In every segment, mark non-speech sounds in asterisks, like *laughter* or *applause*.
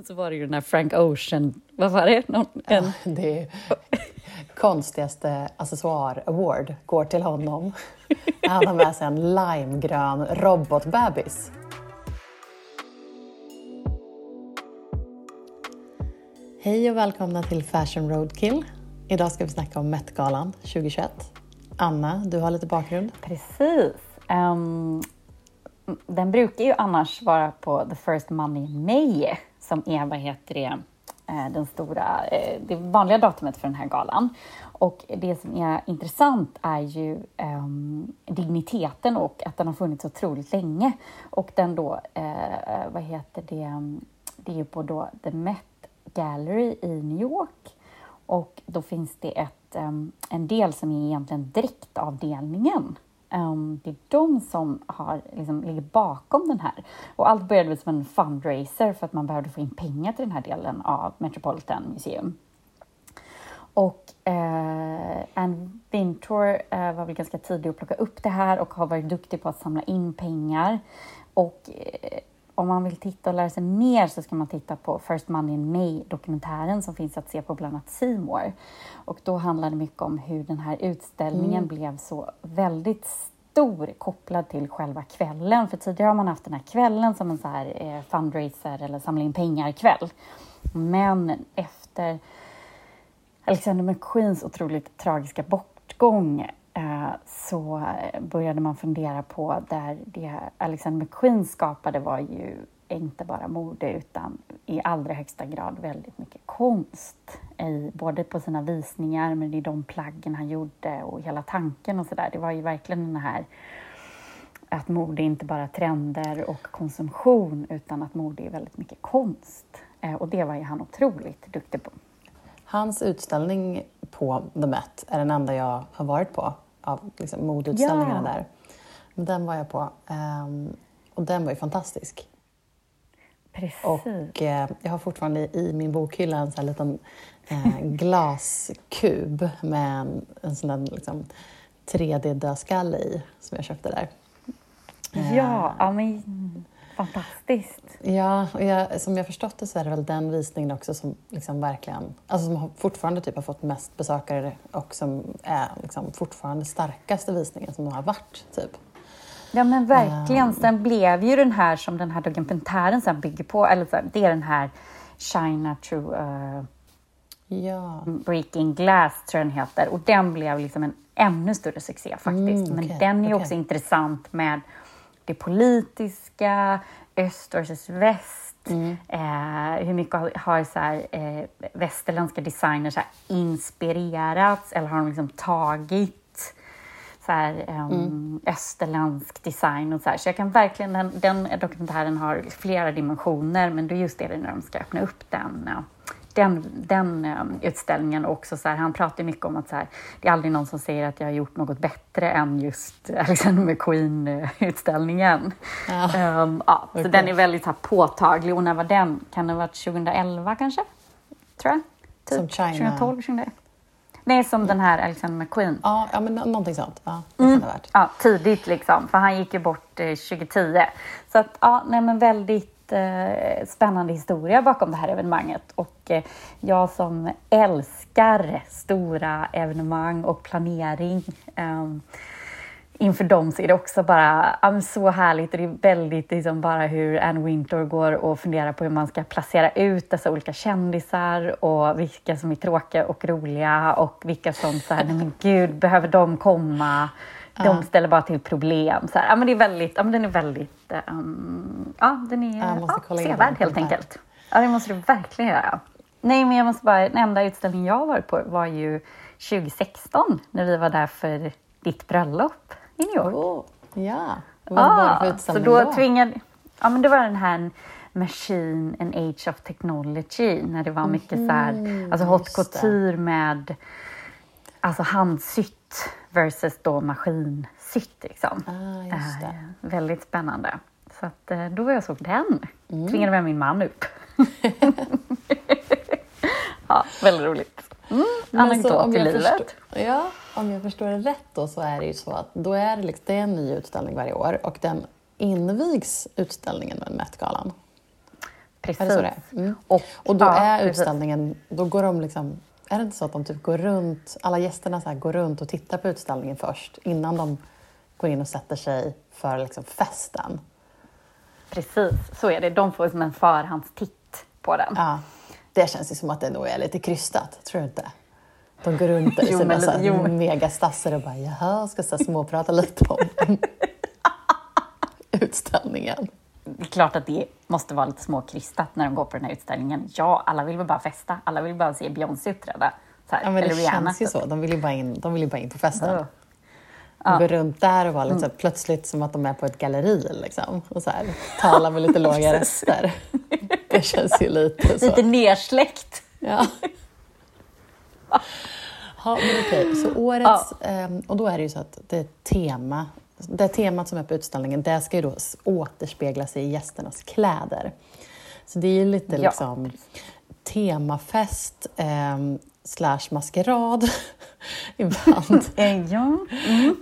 *laughs* så var det ju den här Frank Ocean, vad var det? Någon, en... ja, det är konstigaste accessoar award går till honom. Han har med sig en limegrön robotbebis. Hej och välkomna till Fashion Roadkill. Idag ska vi snacka om Met-galan 2021. Anna, du har lite bakgrund. Precis. Um, den brukar ju annars vara på the first money May som är, vad heter det, eh, den stora, eh, det vanliga datumet för den här galan. Och det som är intressant är ju um, digniteten och att den har funnits otroligt länge. Och den då, uh, vad heter det, det är ju på då The Met Gallery i New York. Och då finns det ett, um, en del som är egentligen dräktavdelningen Um, det är de som har, liksom, ligger bakom den här. Och allt började som en fundraiser för att man behövde få in pengar till den här delen av Metropolitan Museum. Och eh, Anne Wintour eh, var väl ganska tidig att plocka upp det här och har varit duktig på att samla in pengar. Och eh, om man vill titta och lära sig mer så ska man titta på First Money in May-dokumentären som finns att se på bland annat Seymour. Och då handlar det mycket om hur den här utställningen mm. blev så väldigt stor kopplad till själva kvällen. För tidigare har man haft den här kvällen som en så här, eh, fundraiser eller samla in pengar-kväll. Men efter Alexander McQueens otroligt tragiska bortgång Eh, så började man fundera på där det Alexander McQueen skapade var ju inte bara mode utan i allra högsta grad väldigt mycket konst. I, både på sina visningar men i de plaggen han gjorde och hela tanken och sådär. Det var ju verkligen den här att mode inte bara trender och konsumtion utan att mode är väldigt mycket konst. Eh, och det var ju han otroligt duktig på. Hans utställning på The Met är den enda jag har varit på av liksom, modeutställningarna ja. där. Den var jag på um, och den var ju fantastisk. Precis. Och eh, jag har fortfarande i min bokhylla en sån här liten eh, *laughs* glaskub med en, en sån där liksom, 3D-dödskalle i som jag köpte där. Ja, eh, men fantastiskt. Ja, och jag, som jag förstått det så är det väl den visningen också som liksom verkligen, alltså som fortfarande typ har fått mest besökare och som är liksom fortfarande starkaste visningen som har varit. Typ. Ja men verkligen. Um, Sen blev ju den här som den här dokumentären sen bygger på, eller så, det är den här China True uh, ja. Breaking Glass tror jag den heter och den blev liksom en ännu större succé faktiskt. Mm, okay, men den är okay. också intressant med det politiska, öst versus väst. Mm. Eh, hur mycket har, har så här, eh, västerländska designers så här, inspirerats eller har de liksom tagit så här, um, mm. österländsk design och så här. Så jag kan verkligen, den, den dokumentären har flera dimensioner men det är just det när de ska öppna upp den. Den, den um, utställningen också så här, han pratar mycket om att så här, det är aldrig någon som säger att jag har gjort något bättre än just *laughs* Alexander McQueen-utställningen. Ja. Um, ja, okay. Så den är väldigt så här, påtaglig. Och när var den? Kan det ha varit 2011 kanske? Tror jag. Typ. Som China? 2012, 2011. Nej, som den här Alexander McQueen. Ja, ja men någonting sånt. Ja, det mm. ja, tidigt liksom, för han gick ju bort eh, 2010. Så att, ja, nej men väldigt eh, Eh, spännande historia bakom det här evenemanget och eh, jag som älskar stora evenemang och planering ehm, inför dem så är det också bara ja, så härligt och det är väldigt liksom bara hur Anne Wintour går och funderar på hur man ska placera ut dessa olika kändisar och vilka som är tråkiga och roliga och vilka som så här, nej men gud, behöver de komma? De ställer bara till problem. Så här. Ja, men det är väldigt, ja, men den är väldigt um, ja, den är ja, sevärd helt enkelt. Ja, det måste du verkligen göra. Nej, men jag måste bara, den enda utställningen jag varit på var ju 2016 när vi var där för ditt bröllop i New York. Oh, ja, vad ja, var det för utställning så då? då? Tvingade, ja, men det var den här Machine and Age of Technology när det var mycket mm, så här, mm, alltså haute couture med alltså handsytt versus då maskinsytt. Liksom. Ah, äh, väldigt spännande. Så att, eh, då var jag såg den. Mm. Tvingade med min man upp. *laughs* ja, väldigt roligt. Mm, anekdot i livet. Förstår, ja, om jag förstår det rätt då så är det ju så att då är det, liksom, det är en ny utställning varje år och den invigs utställningen med Met-galan. Precis. Är det så det är? Mm. Och, Och då ja, är precis. utställningen, då går de liksom, är det inte så att de typ går runt, alla gästerna så här går runt och tittar på utställningen först innan de går in och sätter sig för liksom festen? Precis, så är det. De får som en förhandstitt på den. Ja, det känns ju som att det nog är lite krystat, tror du inte? De går runt där i *laughs* sina så här megastasser och bara jaha, ska så småprata lite om *laughs* utställningen. Det är klart att det måste vara lite småkrystat när de går på den här utställningen. Ja, alla vill väl bara festa. Alla vill bara se Beyoncé uppträda. Ja, men det eller Rihanna, känns ju typ. så. De vill ju bara in, de vill bara in på festen. Ja. De går runt där och var lite så här, plötsligt som att de är på ett galleri liksom. Och så här, talar med lite *laughs* låga röster. Det känns ju lite så. Lite nersläckt. Ja. *laughs* Ja, men okej. Så årets... ehm, och då är det ju så att det är tema. Det temat som är på utställningen, det ska ju då återspegla sig i gästernas kläder. Så det är ju lite Ja. liksom temafest ehm, slash maskerad *laughs* ibland. *laughs* Eh, ja.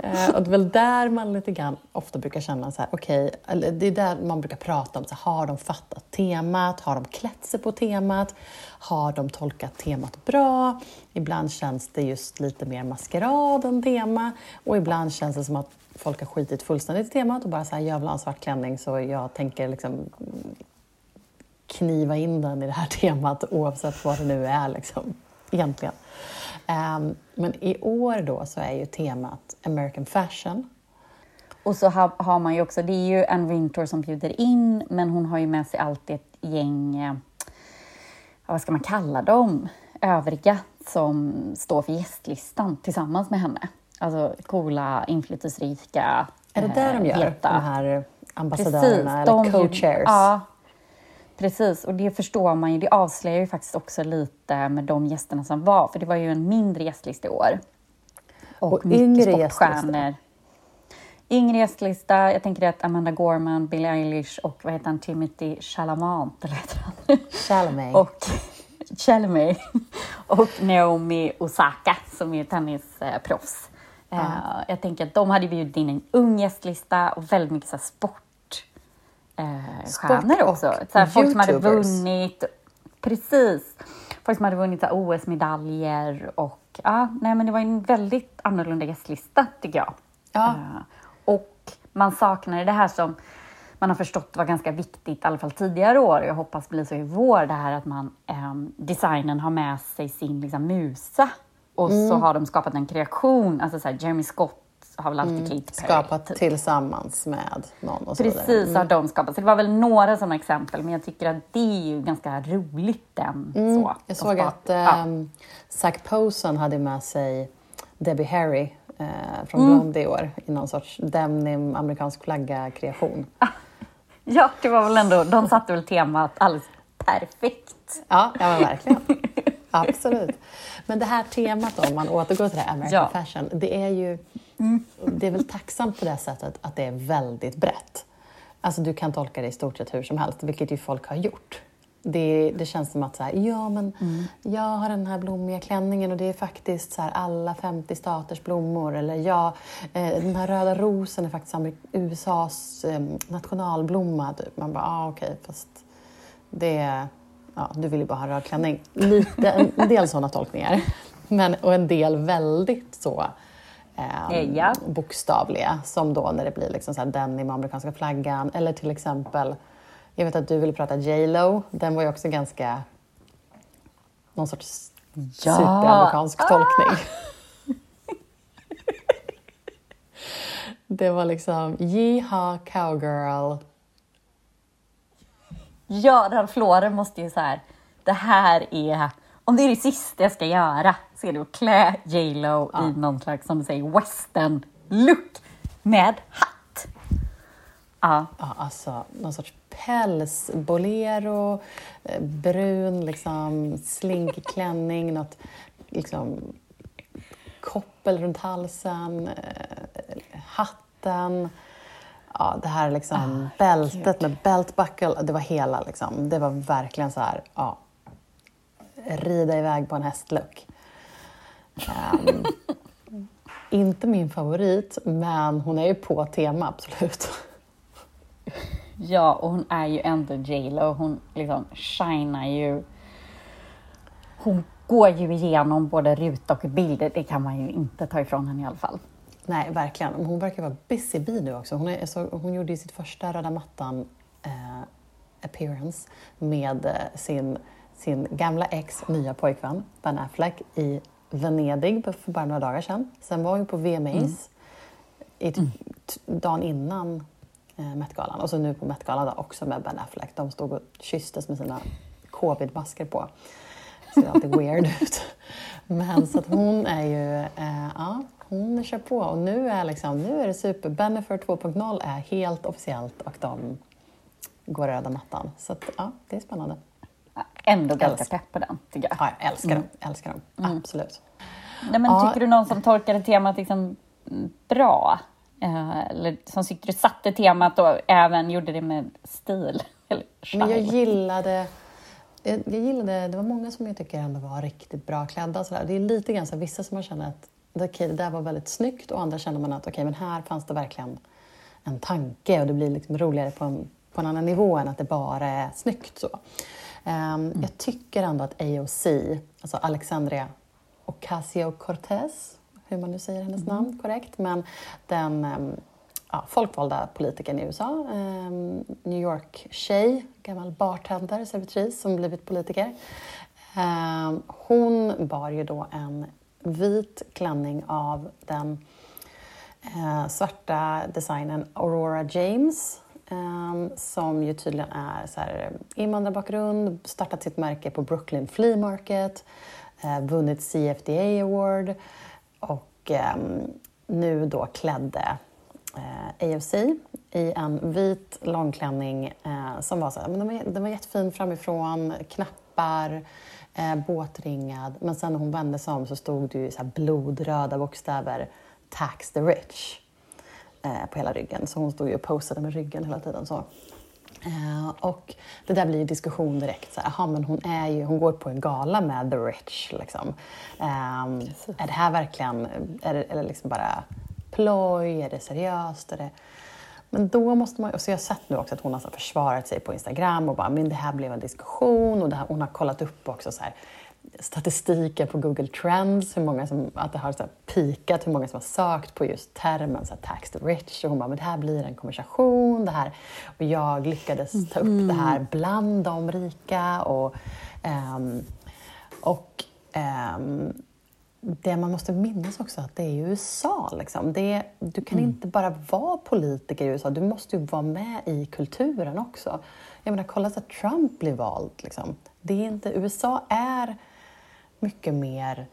Eh, och det är väl där man lite grann ofta brukar känna så här, okej, eller det är där man brukar prata om, så här, har de fattat temat? Har de klätt sig på temat? Har de tolkat temat bra? Ibland känns det just lite mer maskerad än tema och ibland känns det som att folk har skitit fullständigt i temat och bara så här, jag vill ha en svart klänning så jag tänker liksom mm, kniva in den i det här temat oavsett vad det nu är liksom, egentligen. Ehm, men i år då så är ju temat American fashion. Och så har, har man ju också, det är ju Anne Wintour som bjuder in, men hon har ju med sig alltid ett gäng, eh, vad ska man kalla dem, övriga som står för gästlistan tillsammans med henne. Alltså coola, inflytelserika, Är det där de eh, gör, heta. de här ambassadörerna de eller co-chairs? Ja, precis. Och det förstår man ju. Det avslöjar ju faktiskt också lite med de gästerna som var, för det var ju en mindre gästlista i år. Och, Och yngre sportstjärnor. Yngre gästlista. Jag tänker att Amanda Gorman, Billie Eilish och vad heter han, Timothy Chalamet, eller heter han? Chalamet. *laughs* och Chalamet och Naomi Osaka som är tennisproffs. Eh, jag tänker att de hade bjudit in en ung gästlista och väldigt mycket så sport eh, stjärnor också. Så här, folk som hade vunnit, precis, folk som hade vunnit så OS-medaljer och ja, nej men det var en väldigt annorlunda gästlista tycker jag. Ja. Eh, och man saknar det här som man har förstått var ganska viktigt, i alla fall tidigare år, jag hoppas blir så i vår, det här att man, ehm, designen har med sig sin liksom, musa och så Mm. har de skapat en kreation, alltså så här, Jeremy Scott har väl alltid. Mm. Skapat tillsammans med någon och så vidare. Precis, har de skapat. Så det var väl några sådana exempel, men jag tycker att det är ju ganska roligt. Den, så, Mm. Jag de såg att ja. um, Zach Posen hade med sig Debbie Harry eh, från Mm. Blondie i år i någon sorts denim amerikansk flagga-kreation. *laughs* ja, det var väl ändå, de satte väl temat alldeles perfekt. Ja, ja men verkligen. Absolut. Men det här temat då, om man återgår till det här American Ja. fashion, det är ju det är väl tacksamt på det sättet att det är väldigt brett. Alltså du kan tolka det i stort sett hur som helst, vilket ju folk har gjort. Det, det känns som att så här, ja men jag har den här blommiga klänningen och det är faktiskt så här alla 50 staters blommor. Eller ja, eh, den här röda rosen är faktiskt USAs eh, nationalblomma. Typ. Man bara, ah, okej, fast det ja, du vill ju bara ha en röd klänning. Lite, en, en del sådana tolkningar. Men, och en del väldigt så ehm, Ja. bokstavliga. Som då när det blir liksom så här denim, amerikanska flaggan. Eller till exempel, jag vet att du ville prata J Lo. Den var ju också ganska någon sorts Ja. superamerikansk tolkning. Det var liksom Yeehaw cowgirl. Ja, Ralph Lauren måste ju så här, det här är, om det är det sista jag ska göra, så är det att klä J Lo i någon slags, som du säger, western look med hatt. Ja, Ja, alltså någon sorts päls, bolero, eh, brun liksom, slinkig *laughs* klänning, något liksom, koppel runt halsen, eh, hatten. Ja, det här liksom bältet med belt buckle, det var hela liksom. Det var verkligen så här, ja, rida iväg på en hästlook. Ehm, *laughs* inte min favorit, men hon är ju på tema, absolut. Ja, och hon är ju ändå J Lo. Hon liksom shinar ju. Hon går ju igenom både ruta och bild. Det kan man ju inte ta ifrån henne i alla fall. Nej, verkligen. Hon verkar vara busy bee nu också. Hon, är, så, hon gjorde ju sitt första röda mattan eh, appearance med eh, sin, sin gamla ex, nya pojkvän Ben Affleck i Venedig för bara några dagar sedan. Sen var hon på VMAs mm. i, mm. dagen innan eh, Met-galan och så nu på Met-galan också med Ben Affleck. De stod och kysstes med sina covid-masker på. Det ser alltid weird *laughs* ut. Men så att hon är ju, eh, ja, hon kör på och nu är, liksom, nu är det super. Bennifer 2.0 är helt officiellt och de går röda mattan. Så att, ja, det är spännande. Ändå ganska pepp på den, tycker jag. Ja, jag älskar mm. dem. Älskar dem. Mm. Absolut. Nej, men ja. Tycker du någon som tolkade temat liksom bra? Eh, eller som tyckte du satte temat och även gjorde det med stil? *laughs* Eller men jag gillade jag, jag gillade, det var många som jag tycker ändå var riktigt bra klädda. Så där. Det är lite grann så här, vissa som man känner att okay, det där var väldigt snyggt och andra känner man att okay, men här fanns det verkligen en tanke och det blir liksom roligare på en, på en annan nivå än att det bara är snyggt. Så. Um, mm. Jag tycker ändå att AOC, alltså Alexandria Ocasio-Cortez, hur man nu säger hennes mm. namn korrekt, men den um, ja, folkvalda politikern i USA, um, New York-tjej, gammal bartender, servitris som blivit politiker. hon bar ju då en vit klänning av den eh, svarta designern Aurora James Ehm, som ju tydligen är så här, eh, invandrarbakgrund, startat sitt märke på Brooklyn Flea Market, eh, vunnit CFDA Award och ehm, nu då klädde eh, AFC i en vit långklänning som var så här, men den var, den var jättefin framifrån, knappar, båtringad. Men sen när hon vände sig om så stod det ju så blodröda bokstäver Tax the rich eh, på hela ryggen. Så hon stod ju och posade med ryggen hela tiden. Så. Eh, och det där blir ju diskussion direkt. Så aha, men hon, är ju, hon går på en gala med the rich. Liksom. Um, är det här verkligen, är det, det liksom bara ploj? Är det seriöst? Är det, men då måste man, och så jag har sett nu också att hon har försvarat sig på Instagram och bara, men det här blev en diskussion och det här, hon har kollat upp också så här, statistiken på Google Trends, hur många som, att det har så pikat, hur många som har sökt på just termen så här, tax the rich. Och hon bara, men det här blir en konversation. Det här. Och jag lyckades ta upp det här bland de rika. Och, um, och um, det man måste minnas också att det är USA. Liksom. Det, du kan mm. inte bara vara politiker i USA, du måste ju vara med i kulturen också. Jag menar, kolla så att Trump blir vald. Liksom. Det är inte, USA är mycket mer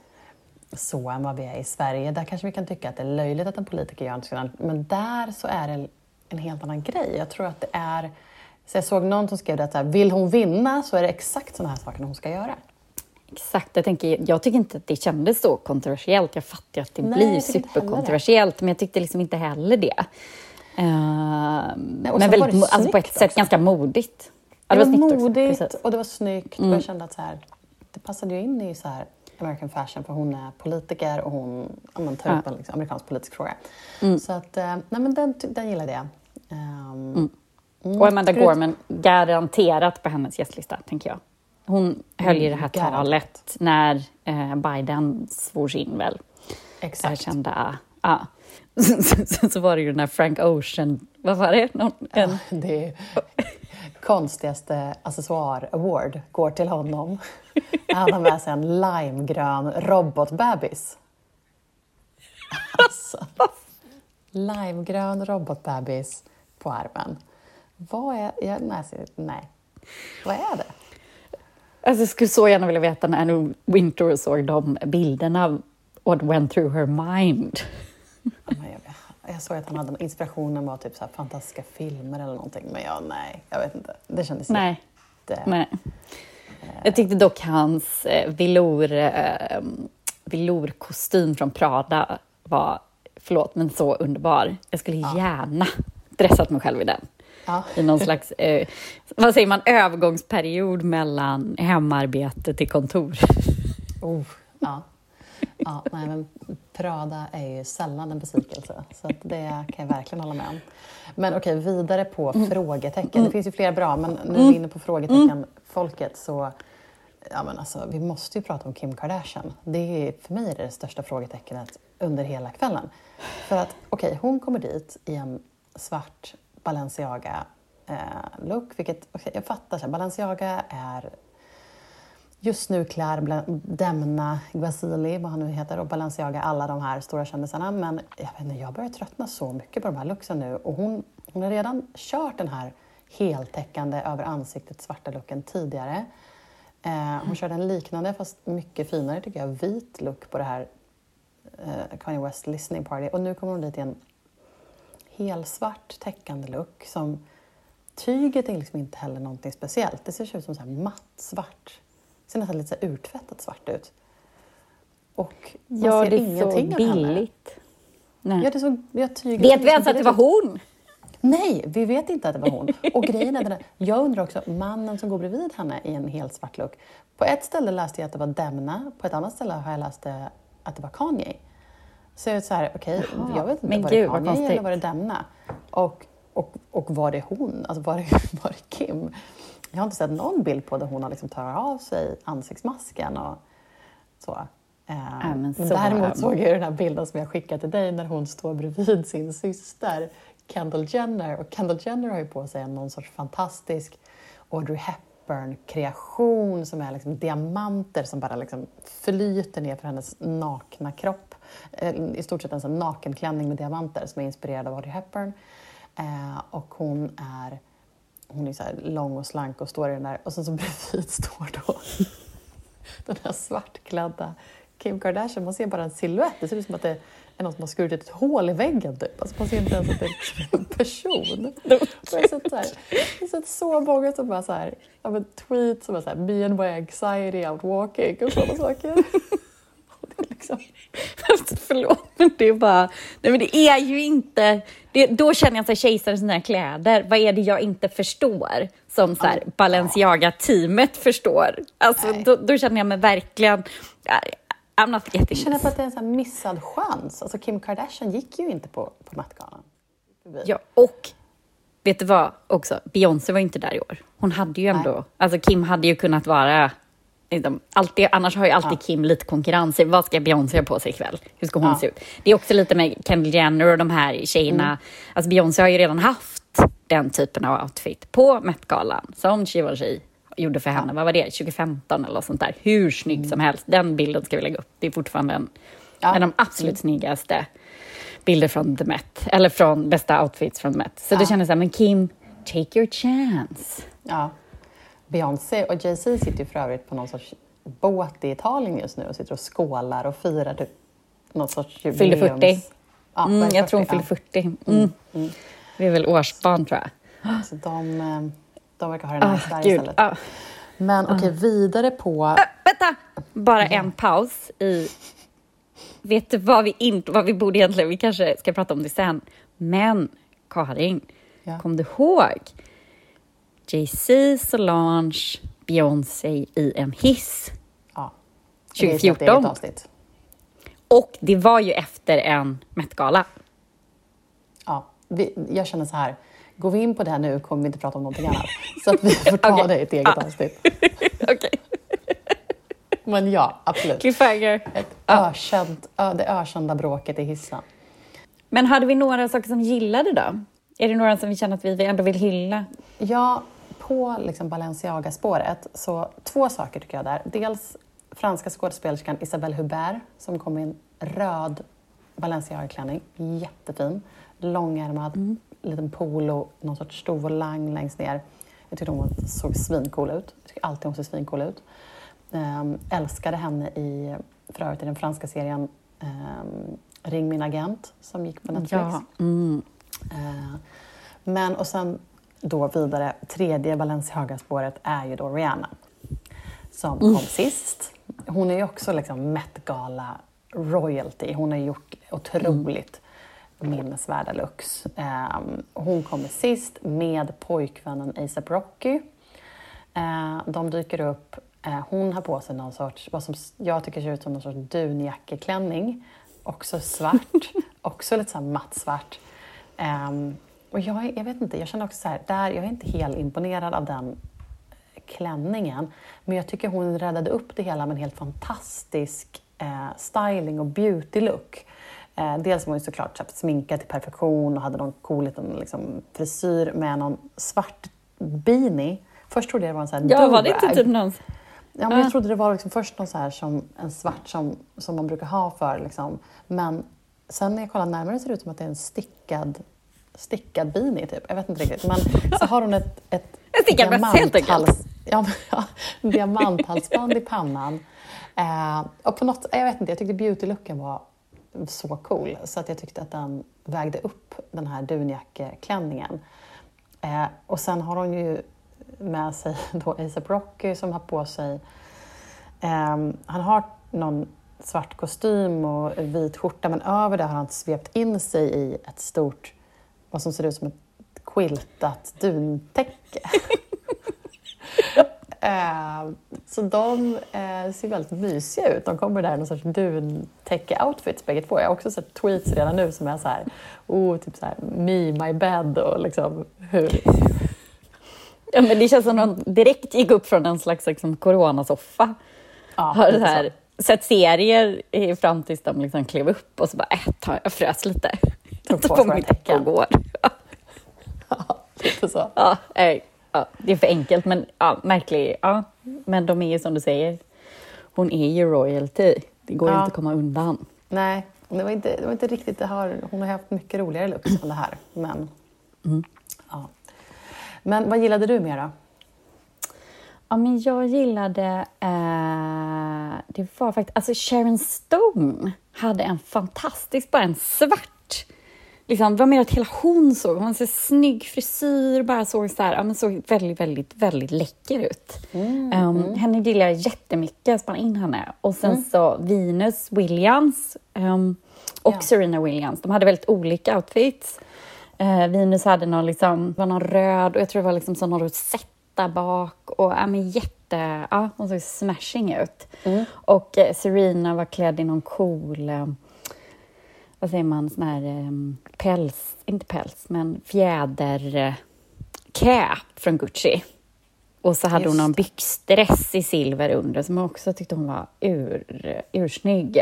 så än vad vi är i Sverige. Där kanske vi kan tycka att det är löjligt att en politiker gör något men där så är det en helt annan grej. Jag tror att det är... Så jag såg någon som skrev att så här, vill hon vinna så är det exakt sådana här saker hon ska göra. Exakt, jag, tänker, jag tycker inte att det kändes så kontroversiellt. Jag fattar att det Nej, blir superkontroversiellt, men jag tyckte liksom inte heller det. Uh, Nej, men väldigt, alltså på ett också. sätt ganska modigt. Ja, det, det, var, modigt också, och det var snyggt. Mm. Och jag kände att så här, det passade ju in i så här American fashion för hon är politiker och hon ja, tar upp en liksom, amerikansk politisk fråga. Mm. Så att, uh, nej, men den, den gillade jag. Um, mm. mm. Och Amanda Gorman, garanterat på hennes gästlista, tänker jag. Hon höll ju det här mm, talet när eh, Biden svors in väl. Exakt. Jag kände, ja. *laughs* så, så var det ju den där Frank Ocean, vad var det? Någon, en... ja, det konstigaste accessoar award går till honom. Han har med sig en limegrön robotbebis. Alltså, limegrön robotbebis på armen. Vad är... Jag, nej, nej. Vad är det? Alltså, jag skulle så gärna vilja veta när Anna Winter såg de bilderna, what went through her mind. Jag såg att han hade inspirationen var typ så fantastiska filmer eller någonting, men jag, nej, jag vet inte. Det kändes nej. jätte... Nej. Jag tyckte dock hans eh, velour, eh, velourkostym från Prada var, förlåt, men så underbar. Jag skulle ja. gärna dressat mig själv i den ja. i någon slags, eh, vad säger man, övergångsperiod mellan hemarbete till kontor. Oh, ja. Ja, nej, men Prada är ju sällan en besvikelse, så att det kan jag verkligen hålla med om. Men okej, vidare på Mm. frågetecken. Det finns ju flera bra, men nu är vi inne på frågetecken-folket så ja, men alltså, vi måste ju prata om Kim Kardashian. Det är för mig är det, det största frågetecknet under hela kvällen. För att okej, hon kommer dit i en svart Balenciaga eh, look, vilket okej, jag fattar, så här, Balenciaga är just nu klär Demna Gvasili, vad han nu heter, och Balenciaga alla de här stora kändisarna. Men jag, vet inte, jag börjar tröttna så mycket på de här looksen nu. Och hon, hon har redan kört den här heltäckande över ansiktet svarta looken tidigare. Eh, hon körde en liknande, fast mycket finare tycker jag, vit look på det här eh, Kanye West listening party. Och nu kommer hon dit i en helsvart täckande look som tyget är liksom inte heller någonting speciellt. Det ser ut som så här matt svart ser nästan lite så urtvättat svart ut. Och man Ja, ser det är så ingenting av henne. billigt. Nej. Ja, det är så, ja, tyget Vet vi ens att det var billigt hon? Nej, vi vet inte att det var hon. Och grejen är den här, jag undrar också, mannen som går bredvid henne i en helt svart look. På ett ställe läste jag att det var Demna, på ett annat ställe har jag läst att det var Kanye. Så jag är så här, okej, Jaha, jag vet inte, men var det Kanye eller var det Demna? Och, och, och var det hon? Alltså var det, *laughs* var det Kim? Jag har inte sett någon bild på där hon har liksom tagit av sig ansiktsmasken och så. Eh, men så- däremot såg jag den här bilden som jag skickade till dig när hon står bredvid sin syster Kendall Jenner. Och Kendall Jenner har ju på sig någon sorts fantastisk Audrey Hepburn-kreation som är liksom diamanter som bara liksom flyter ner för hennes nakna kropp. Eh, I stort sett en sån nakenklänning med diamanter som är inspirerad av Audrey Hepburn. Eh, och hon är hon är så lång och slank och står i den där och sen så bredvid *laughs* står då den här svartklädda Kim Kardashian. Man ser bara en silhuett. Det ser ut som att det är någon som har skurit ett hål i väggen. Typ. Alltså man ser inte ens att det är en *laughs* person. Jag, har sett så här, jag har sett så många som bara så här, ja, men tweets som är så här, me and my anxiety out walking och sådana saker. Liksom, Förlåt, men det är bara... Nej, men det är ju inte... Det, då känner jag så här, kejsarens nya kläder. Vad är det jag inte förstår? Som så här, Balenciaga-teamet förstår. Alltså, då, då känner jag mig verkligen... I'm not getting jag känner this. på att det är en här missad chans. Alltså Kim Kardashian gick ju inte på, på Met-galan. Ja, och vet du vad också? Beyoncé var inte där i år. Hon hade ju ändå... Nej. Alltså Kim hade ju kunnat vara... liksom, Alltid, annars har ju alltid Kim lite konkurrens i vad ska Beyoncé ha på sig ikväll? Hur ska hon Ja. se ut? Det är också lite med Kendall Jenner och de här tjejerna. Mm. Alltså Beyoncé har ju redan haft den typen av outfit på Met-galan som Givenchy gjorde för henne. Vad var det? 2015 eller sånt där. Hur snygg som helst. Den bilden ska vi lägga upp. Det är fortfarande en, Ja. en av de absolut snyggaste bilder från The Met. Eller från bästa outfits från The Met. Så då Ja. kände jag så här, men Kim, take your chance. Ja. Beyoncé och Jay-Z sitter ju för övrigt på någon sorts båt i Italien just nu och sitter och skålar och firar typ någon sorts Fyller jubileums... 40. Ja, Mm, vad är det, jag tror hon 40? fyller 40. Mm. Vi är väl årsbarn, tror jag. Ja. Så de, eh, de verkar ha det nice Ah, där gud. istället. Ah. Men okej, vidare på... Ah, vänta! Bara en paus i... Vet du vad vi inte... Vad vi borde egentligen... Vi kanske ska prata om det sen. Men, Karin, Ja. kom du ihåg? Jay-Z, Solange, Beyoncé i en hiss. Ja. Det är ett 2014. eget avsnitt. Och det var ju efter en Met-gala. Ja. Vi, jag känner så här, går vi in på det här nu kommer vi inte prata om någonting annat. *laughs* Så att vi får ta Okej. det i ett eget avsnitt. *laughs* Okej. Men ja, absolut. Cliffhanger. Ett ökänt, ö, det ökända bråket i hissen. Men hade vi några saker som gillade då? Är det några som vi känner att vi ändå vill hylla? Ja, på liksom Balenciaga-spåret, så två saker tycker jag där. Dels franska skådespelerskan Isabelle Hubert som kom i en röd Balenciaga-klänning, jättefin. Långärmad, liten polo, någon sorts stovolang längst ner. Jag tyckte hon såg svincool ut. Jag tycker alltid hon ser svincool ut. Um, älskade henne i, för övrigt i den franska serien ehm, Ring min agent som gick på Netflix. Ja. Mm. Eh, Men och sen då vidare, tredje Balenciaga-spåret är ju då Rihanna som kom sist. Hon är ju också liksom Met Gala royalty. Hon har gjort otroligt minnesvärda looks. Eh, hon kommer sist med pojkvännen ASAP Rocky. Eh, de dyker upp Eh, hon har på sig någon sorts, vad som jag tycker ser ut som någon sorts dunjackeklänning. Också svart, *laughs* också lite så här mattsvart. Um, och jag, jag vet inte, jag känner också så här, där, jag är inte helt imponerad av den klänningen. Men jag tycker hon räddade upp det hela med en helt fantastisk eh, styling och beauty look. Eh, dels var hon såklart sminkad till perfektion och hade någon cool liten liksom, frisyr med någon svart beanie. Först trodde jag det var en sån här Ja, var det inte typ någon... Ja, men jag trodde det var liksom först någon så här som en svart som, som man brukar ha för liksom. Men sen när jag kollar närmare ser det ut som att det är en stickad, stickad beanie typ. Jag vet inte riktigt. Men så har hon ett, ett. *laughs* *laughs* Ja, ja, diamanthalsband i pannan. Eh, och på något, jag vet inte, jag tyckte beautylooken var så cool så att jag tyckte att den vägde upp den här dunjackeklänningen. Eh, och sen har hon ju med sig *laughs* då ASAP Rocky som har på sig, eh, han har någon svart kostym och vit skjorta men över det har han svept in sig i ett stort, vad som ser ut som ett quiltat duntäcke. *laughs* Eh, så de eh, ser väldigt mysiga ut. De kommer där i någon sorts duntäcke-outfits bägge två. Jag har också sett tweets redan nu som är så här, oh, typ så här, me, my bed och liksom hur... Ja, men det känns som att de direkt gick upp från en slags liksom, coronasoffa. Ja, har så här, sett serier fram tills de liksom klev upp och så bara, äh, jag frös lite. Tog på, på och går. Ja, lite så. Ja, äh, ja, det är för enkelt, men ja, märklig. Ja. Men de är ju som du säger, hon är ju royalty. Det går ja. inte att komma undan. Nej, det var inte, det var inte riktigt det här. Hon har haft mycket roligare looks än det här. Men, mm. ja. men vad gillade du mer då? Ja, men jag gillade... Eh, det var faktiskt... Alltså Sharon Stone hade en fantastisk, bara en svart liksom, var mer att hela hon såg, hon hade snygg frisyr, bara såg så här, ja, men såg väldigt, väldigt, väldigt läcker ut. Mm, um, mm. Henne gillar jag jättemycket, jag spann in henne. Och sen mm. så Venus Williams um, och ja. Serena Williams, de hade väldigt olika outfits. Uh, Venus hade någon, liksom, var någon röd och jag tror det var liksom någon rosetta bak och ja, men jätte, ja, hon såg smashing ut. Mm. Och uh, Serena var klädd i någon cool um, vad säger man, sån här um, päls, inte päls, men fjäder cap från Gucci. Och så hade Just hon någon byxdress i silver under som jag också tyckte hon var ur, ursnygg.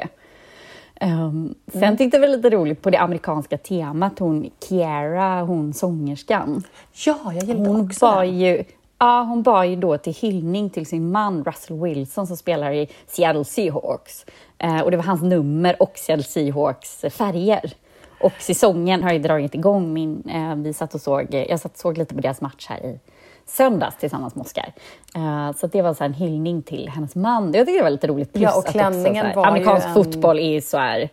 Um, sen mm. tyckte jag det var lite roligt på det amerikanska temat, hon Kiara, hon sångerskan. Ja, jag gillade hon också var ju Ja, hon bad ju då till hyllning till sin man Russell Wilson som spelar i Seattle Seahawks. Eh, och det var hans nummer och Seattle Seahawks färger. Och säsongen har ju dragit igång. Min, eh, vi satt och såg, jag satt och såg lite på deras match här i söndags tillsammans med Oscar. Uh, så det var så en hyllning till hennes man. Jag tycker det var lite roligt. Plus ja, och klänningen att också, här, Amerikansk en... fotboll är ju så här...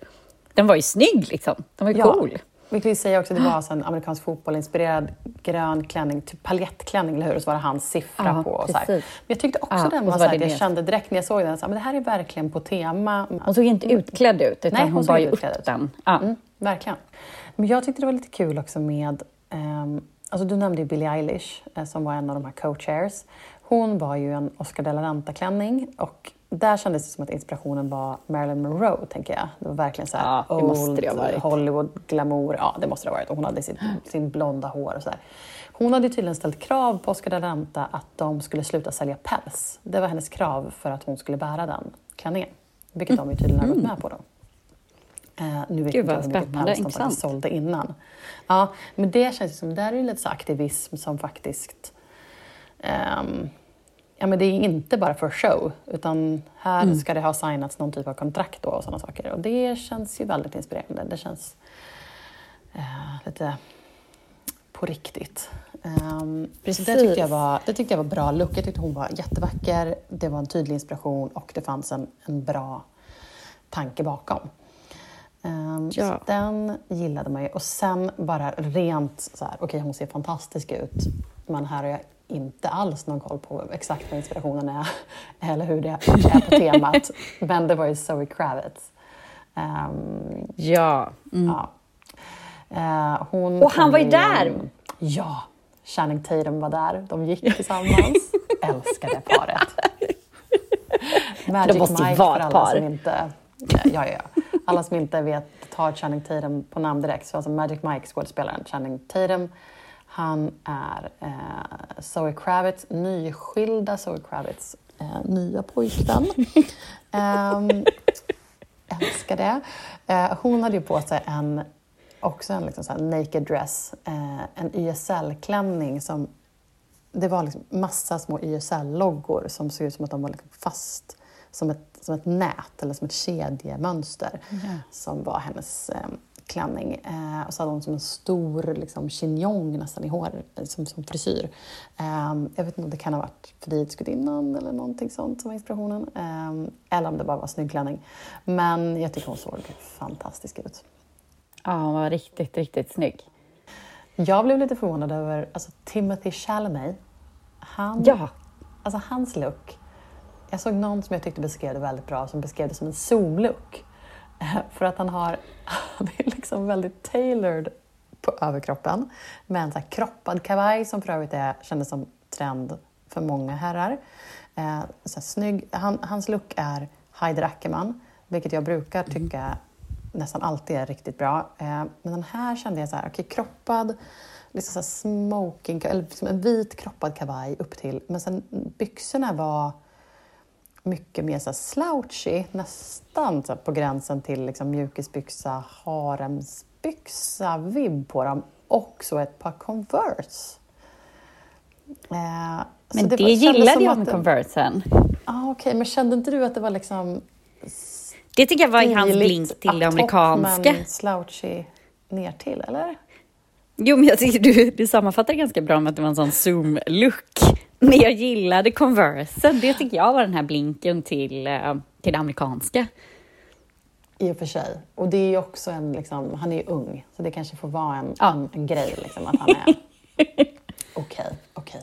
Den var ju snygg liksom. Den var ju ja. cool. Vi kan ju säga också att det var en amerikansk fotboll-inspirerad grön klänning, typ paljettklänning, eller hur? Och så var det hans siffra ja, på. Och så Men jag tyckte också ja, den var, så här, jag kände direkt när jag såg den, att det här är verkligen på tema. Hon såg inte utklädd ut, utan Nej, hon, hon bara upp ut. den. Ja. Mm, verkligen. Men jag tyckte det var lite kul också med, um, alltså du nämnde ju Billie Eilish eh, som var en av de här co-chairs. Hon var ju en Oscar de la Renta-klänning och där kändes det som att inspirationen var Marilyn Monroe, tänker jag. Det var verkligen så här ja, old Hollywood-glamour. Ja, det måste det ha varit. Och hon hade sin, sin blonda hår och så där. Hon hade tydligen ställt krav på Oscar de la Renta att de skulle sluta sälja päls. Det var hennes krav för att hon skulle bära den klänningen. Vilket de ju tydligen har gått med på då. Uh, nu vet Gud, inte jag hur mycket päls de faktiskt sålde innan. Ja, men det känns som, där är det lite så aktivism som faktiskt um, ja, men det är inte bara för show, utan här mm. ska det ha signats någon typ av kontrakt då och sådana saker. Och det känns ju väldigt inspirerande. Det känns eh, lite på riktigt. Um, Precis. Det tyckte, jag var, det tyckte jag var bra look. Jag tyckte hon var jättevacker. Det var en tydlig inspiration och det fanns en, en bra tanke bakom. Um, ja. Så den gillade man ju. Och sen bara rent så här, okej okay, hon ser fantastisk ut, men här har jag inte alls någon koll på exakt vad inspirationen är *laughs* eller hur det är på temat. *laughs* Men det var ju Zoe Kravitz. Um, ja. Mm. ja. Uh, hon och han var ju där! Ja, Channing Tatum var där. De gick tillsammans. *laughs* Älskade paret. Magic De måste Mike vara för ett alla par. som inte... Ja, ja, ja. Alla som inte vet tar Channing Tatum på namn direkt. Så alltså Magic Mike, skådespelaren Channing Tatum, han är eh, Zoe Kravitz, nyskilda Zoe Kravitz eh, nya pojkvän. *laughs* Ehm, älskar det. Eh, hon hade ju på sig en, också en liksom så naked dress, eh, en YSL-klänning som det var liksom massa små YSL-loggor som såg ut som att de var liksom fast som ett, som ett nät eller som ett kedjemönster som var hennes eh, klänning. Eh, och så hade hon som en stor liksom, chignon nästan i hår, som, som frisyr. Eh, jag vet inte om det kan ha varit Frihetsgudinnan eller någonting sånt som var inspirationen. Eh, eller om det bara var snygg klänning. Men jag tycker hon såg fantastisk ut. Ja, hon var riktigt, riktigt snygg. Jag blev lite förvånad över alltså, Timothy Chalamet. Han, Ja, Alltså hans look. Jag såg någon som jag tyckte beskrev det väldigt bra som beskrev det som en zoom-look. *laughs* För att han har, *laughs* det är liksom väldigt tailored på överkroppen med en så kroppad kavaj som för övrigt är, kändes som trend för många herrar. Eh, så snygg. Han, hans look är Heider Ackerman, vilket jag brukar tycka nästan alltid är riktigt bra. Eh, men den här kände jag så här, okej kroppad, liksom så smoking, eller liksom en vit kroppad kavaj upp till. Men sen byxorna var mycket mer så slouchy, nästan så på gränsen till liksom mjukisbyxa, haremsbyxa, vibb på dem. Och så ett par Converse. Eh, men det, var- kändes gillade jag att med det- Conversen. Ah, Okej, men kände inte du att det var liksom Det tycker jag var i hans stiligt blink till det amerikanska. men slouchy ner till, eller? Jo, men jag tycker du, du sammanfattar det ganska bra med att det var en sån zoom-look. Men jag gillade Conversen. Det tycker jag var den här blinken till, eh, till det amerikanska. I och för sig. Och det är ju också en, liksom, han är ju ung, så det kanske får vara en, Ja. en, en grej, liksom, att han är *laughs* okej, okej.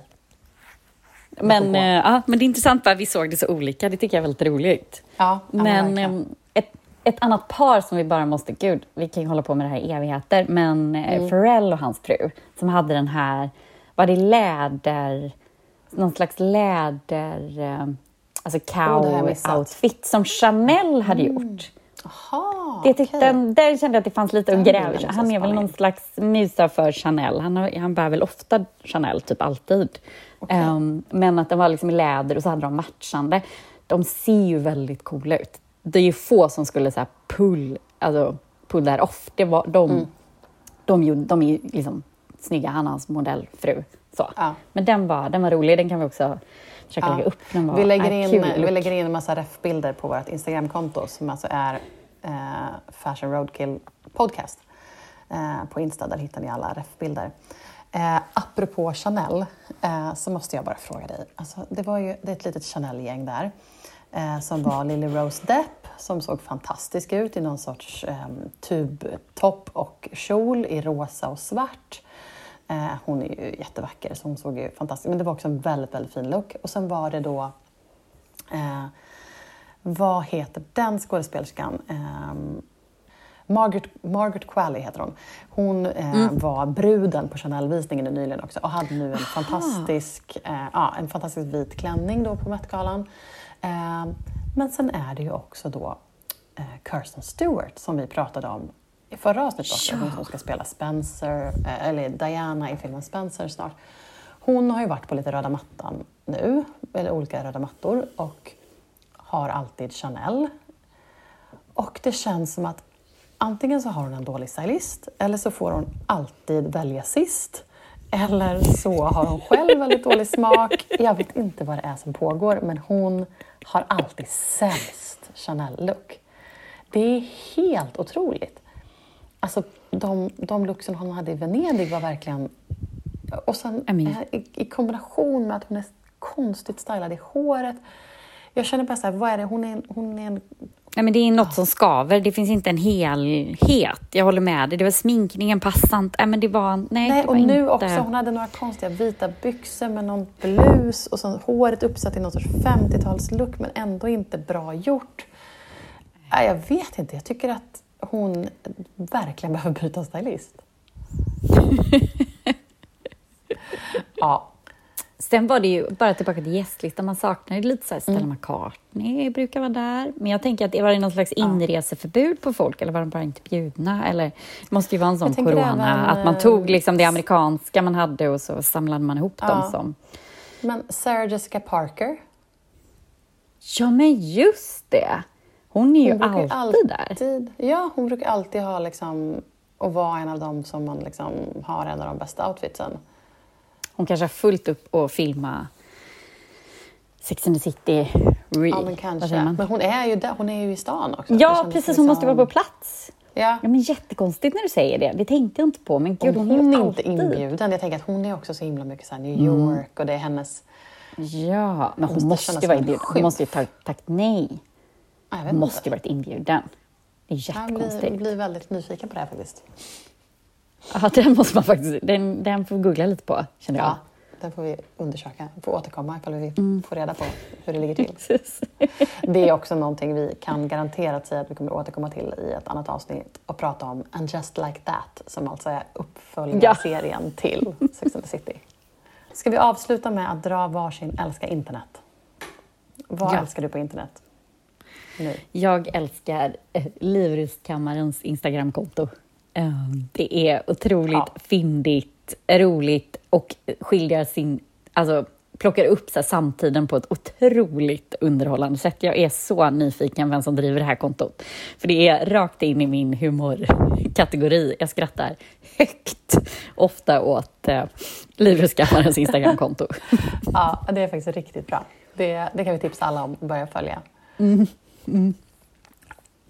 Men, får gå. eh, ja, men det är intressant bara vi såg det så olika. Det tycker jag är väldigt roligt. Ja, ja, Men verkligen. eh, ett, ett annat par som vi bara måste... Gud, vi kan ju hålla på med det här i evigheter. Men eh, Mm. Pharrell och hans fru som hade den här... Var det läder... Någon slags läder... eh, Alltså cow-outfit som Chanel hade gjort. Jaha, Det tyckte, okej. Där kände jag att det fanns lite att Den gräva är Han är väl någon slags mysa för Chanel. Han, har, han bär väl ofta Chanel, typ alltid. Ehm, men att den var liksom i läder och så hade de matchande. De ser ju väldigt coola ut. Det är ju få som skulle så här pull, alltså pull that off. Det var, de, Mm. de, gjorde, de är ju liksom snygga, han och hans modellfru. Så. Ja. Men den var, den var rolig, den kan vi också försöka Ja. lägga upp. Den var, Vi lägger, in, kul vi look. lägger in en massa ref-bilder på vårt Instagramkonto som alltså är eh, Fashion Roadkill Podcast. Eh, på Insta, där hittar ni alla ref-bilder. Eh, apropå Chanel eh, så måste jag bara fråga dig. Alltså, det var ju det är ett litet Chanel-gäng där eh, som var *laughs* Lily Rose Depp som såg fantastisk ut i någon sorts eh, tubtopp och kjol i rosa och svart. Eh, hon är ju jättevacker så hon såg ju fantastisk Men det var också en väldigt, väldigt fin look. Och sen var det då eh, vad heter den skådespelerskan? Ehm, Margaret, Margaret Qualley heter hon. Hon eh, var bruden på Chanel-visningen nyligen också och hade nu en fantastisk, eh, ja, en fantastisk vit klänning då på Met-galan. Eh, men sen är det ju också då eh, Kirsten Stewart som vi pratade om i förra avsnittet också. Ja. Hon som ska spela Spencer, eh, eller Diana i filmen Spencer snart. Hon har ju varit på lite röda mattan nu, eller olika röda mattor och har alltid Chanel. Och det känns som att antingen så har hon en dålig stylist eller så får hon alltid välja sist. Eller så har hon själv väldigt dålig smak. Jag vet inte vad det är som pågår men hon har alltid sämst Chanel-look. Det är helt otroligt. Alltså de, de looksen hon hade i Venedig var verkligen... Och sen I eh, i, i kombination med att hon är konstigt stylad i håret. Jag känner bara så här, vad är det? Hon är hon är en Nej, men det är något som skaver. Det finns inte en helhet. Jag håller med dig. Det var sminkningen passade inte. Nej, men det var, nej, Nej, det var och nu inte... också, hon hade några konstiga vita byxor med någon blus och så håret uppsatt i någon sorts 50-talslook men ändå inte bra gjort. Nej, jag vet inte, jag tycker att hon verkligen behöver byta stylist. *laughs* ja. Sen var det ju, bara tillbaka till gästlistan, man saknar ju lite så här, Stella mm. McCartney brukar vara där. Men jag tänker att det var det någon slags inreseförbud på folk eller var de bara inte bjudna? Eller det måste ju vara en sån corona, även, att man tog eh, liksom det amerikanska man hade och så samlade man ihop ja. dem som... Men Sarah Jessica Parker? Ja, men just det! Hon är ju hon alltid, alltid, där. Ja, hon brukar alltid ha liksom, och vara en av dem som man liksom har en av de bästa outfitsen. Hon kanske har fullt upp att filma Sex and the City. Re ja, men kanske. Men hon är, ju där, hon är ju i stan också. Ja, precis. Hon liksom... måste vara på plats. Ja. ja, men jättekonstigt när du säger det. Det tänkte jag inte på. Men gud, hon, hon är, är inte inbjuden. Jag tänker att hon är också så himla mycket så New. York mm. och det är hennes... Ja, men hon, hon måste ju vara inbjuden. Hon måste ju ha tackat nej. Hon måste ju varit inbjuden. Det är jättekonstigt. Jag blir, blir väldigt nyfiken på det här faktiskt. Ja, den måste man faktiskt, den, den får vi googla lite på, känner jag. Ja, den får vi undersöka, får återkomma ifall vi mm. får reda på hur det ligger till. *laughs* det är också någonting vi kan garanterat säga att vi kommer återkomma till i ett annat avsnitt och prata om And just like that, som alltså är uppföljarserien ja. till Sex and the City. Ska vi avsluta med att dra varsin älska internet? Vad ja. älskar du på internet? Nu. Jag älskar eh, Livrustkammarens Instagramkonto. Ehm, det är otroligt ja. fyndigt, roligt och skiljer sin... Alltså, plockar upp så samtiden på ett otroligt underhållande sätt. Jag är så nyfiken vem som driver det här kontot. För det är rakt in i min humorkategori. Jag skrattar högt ofta åt eh, Livrustkammarens Instagramkonto. *laughs* ja, det är faktiskt riktigt bra. Det, det kan vi tipsa alla om att börja följa. Mm. Mm.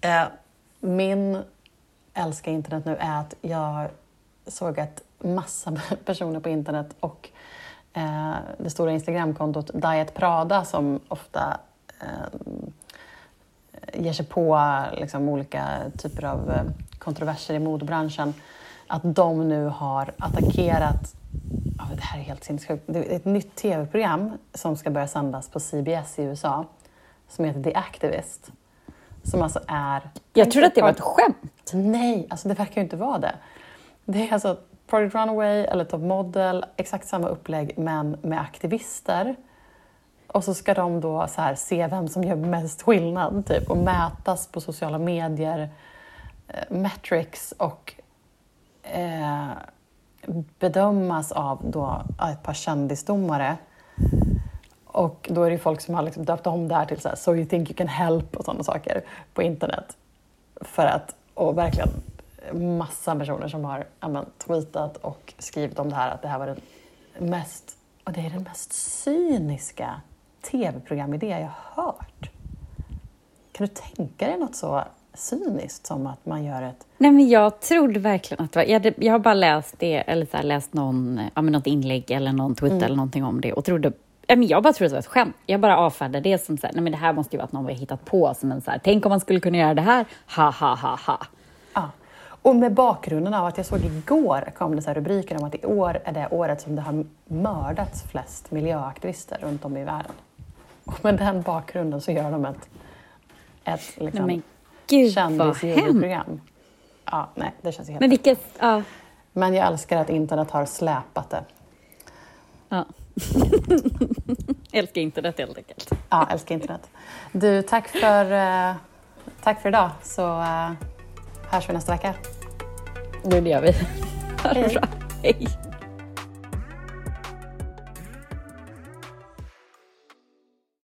Eh, min älskar internet nu är att jag såg att massa *laughs* personer på internet och eh, det stora Instagramkontot Diet Prada som ofta eh, ger sig på liksom, olika typer av eh, kontroverser i modebranschen, att de nu har attackerat oh, det här är helt sinnessjukt. Det är ett nytt tv-program som ska börja sändas på CBS i USA som heter The Activist. Som alltså är... Jag trodde att det var ett skämt. Nej, alltså det verkar ju inte vara det. Det är alltså Project Runaway eller Top Model, exakt samma upplägg men med aktivister. Och så ska de då så här, se vem som gör mest skillnad typ, och mätas på sociala medier, eh, metrics och eh, bedömas av då ett par kändisdomare. Och då är det folk som har liksom döpt om det här till så, här, so you think you can help och sådana saker på internet. För att, och verkligen massa personer som har amen, tweetat och skrivit om det här, att det här var den mest, och det är den mest cyniska tv-programidé jag hört. Kan du tänka dig något så cyniskt som att man gör ett... Nej, men jag trodde verkligen att det var... Jag, hade, jag har bara läst det, eller så läst någon, ja, men något inlägg eller någon tweet mm. eller någonting om det och trodde jag bara trodde att det var ett skämt. Jag bara avfärdade det som så här, nej men det här måste ju vara att någon har hittat på som en så här, tänk om man skulle kunna göra det här, ha ha ha ha. Ja. Och med bakgrunden av att jag såg igår kom det så rubriker om att i år är det året som det har mördats flest miljöaktivister runt om i världen. Och med den bakgrunden så gör de ett, ett liksom, nej, kändisprogram. Ja, nej, det känns helt Men vilket, ja. Men jag älskar att internet har släpat det. Ja. *laughs* älskar internet helt enkelt. ja, älskar internet. Du, tack för, uh, tack för idag så uh, hörs vi nästa vecka. Det gör vi. Ha det bra. Hej.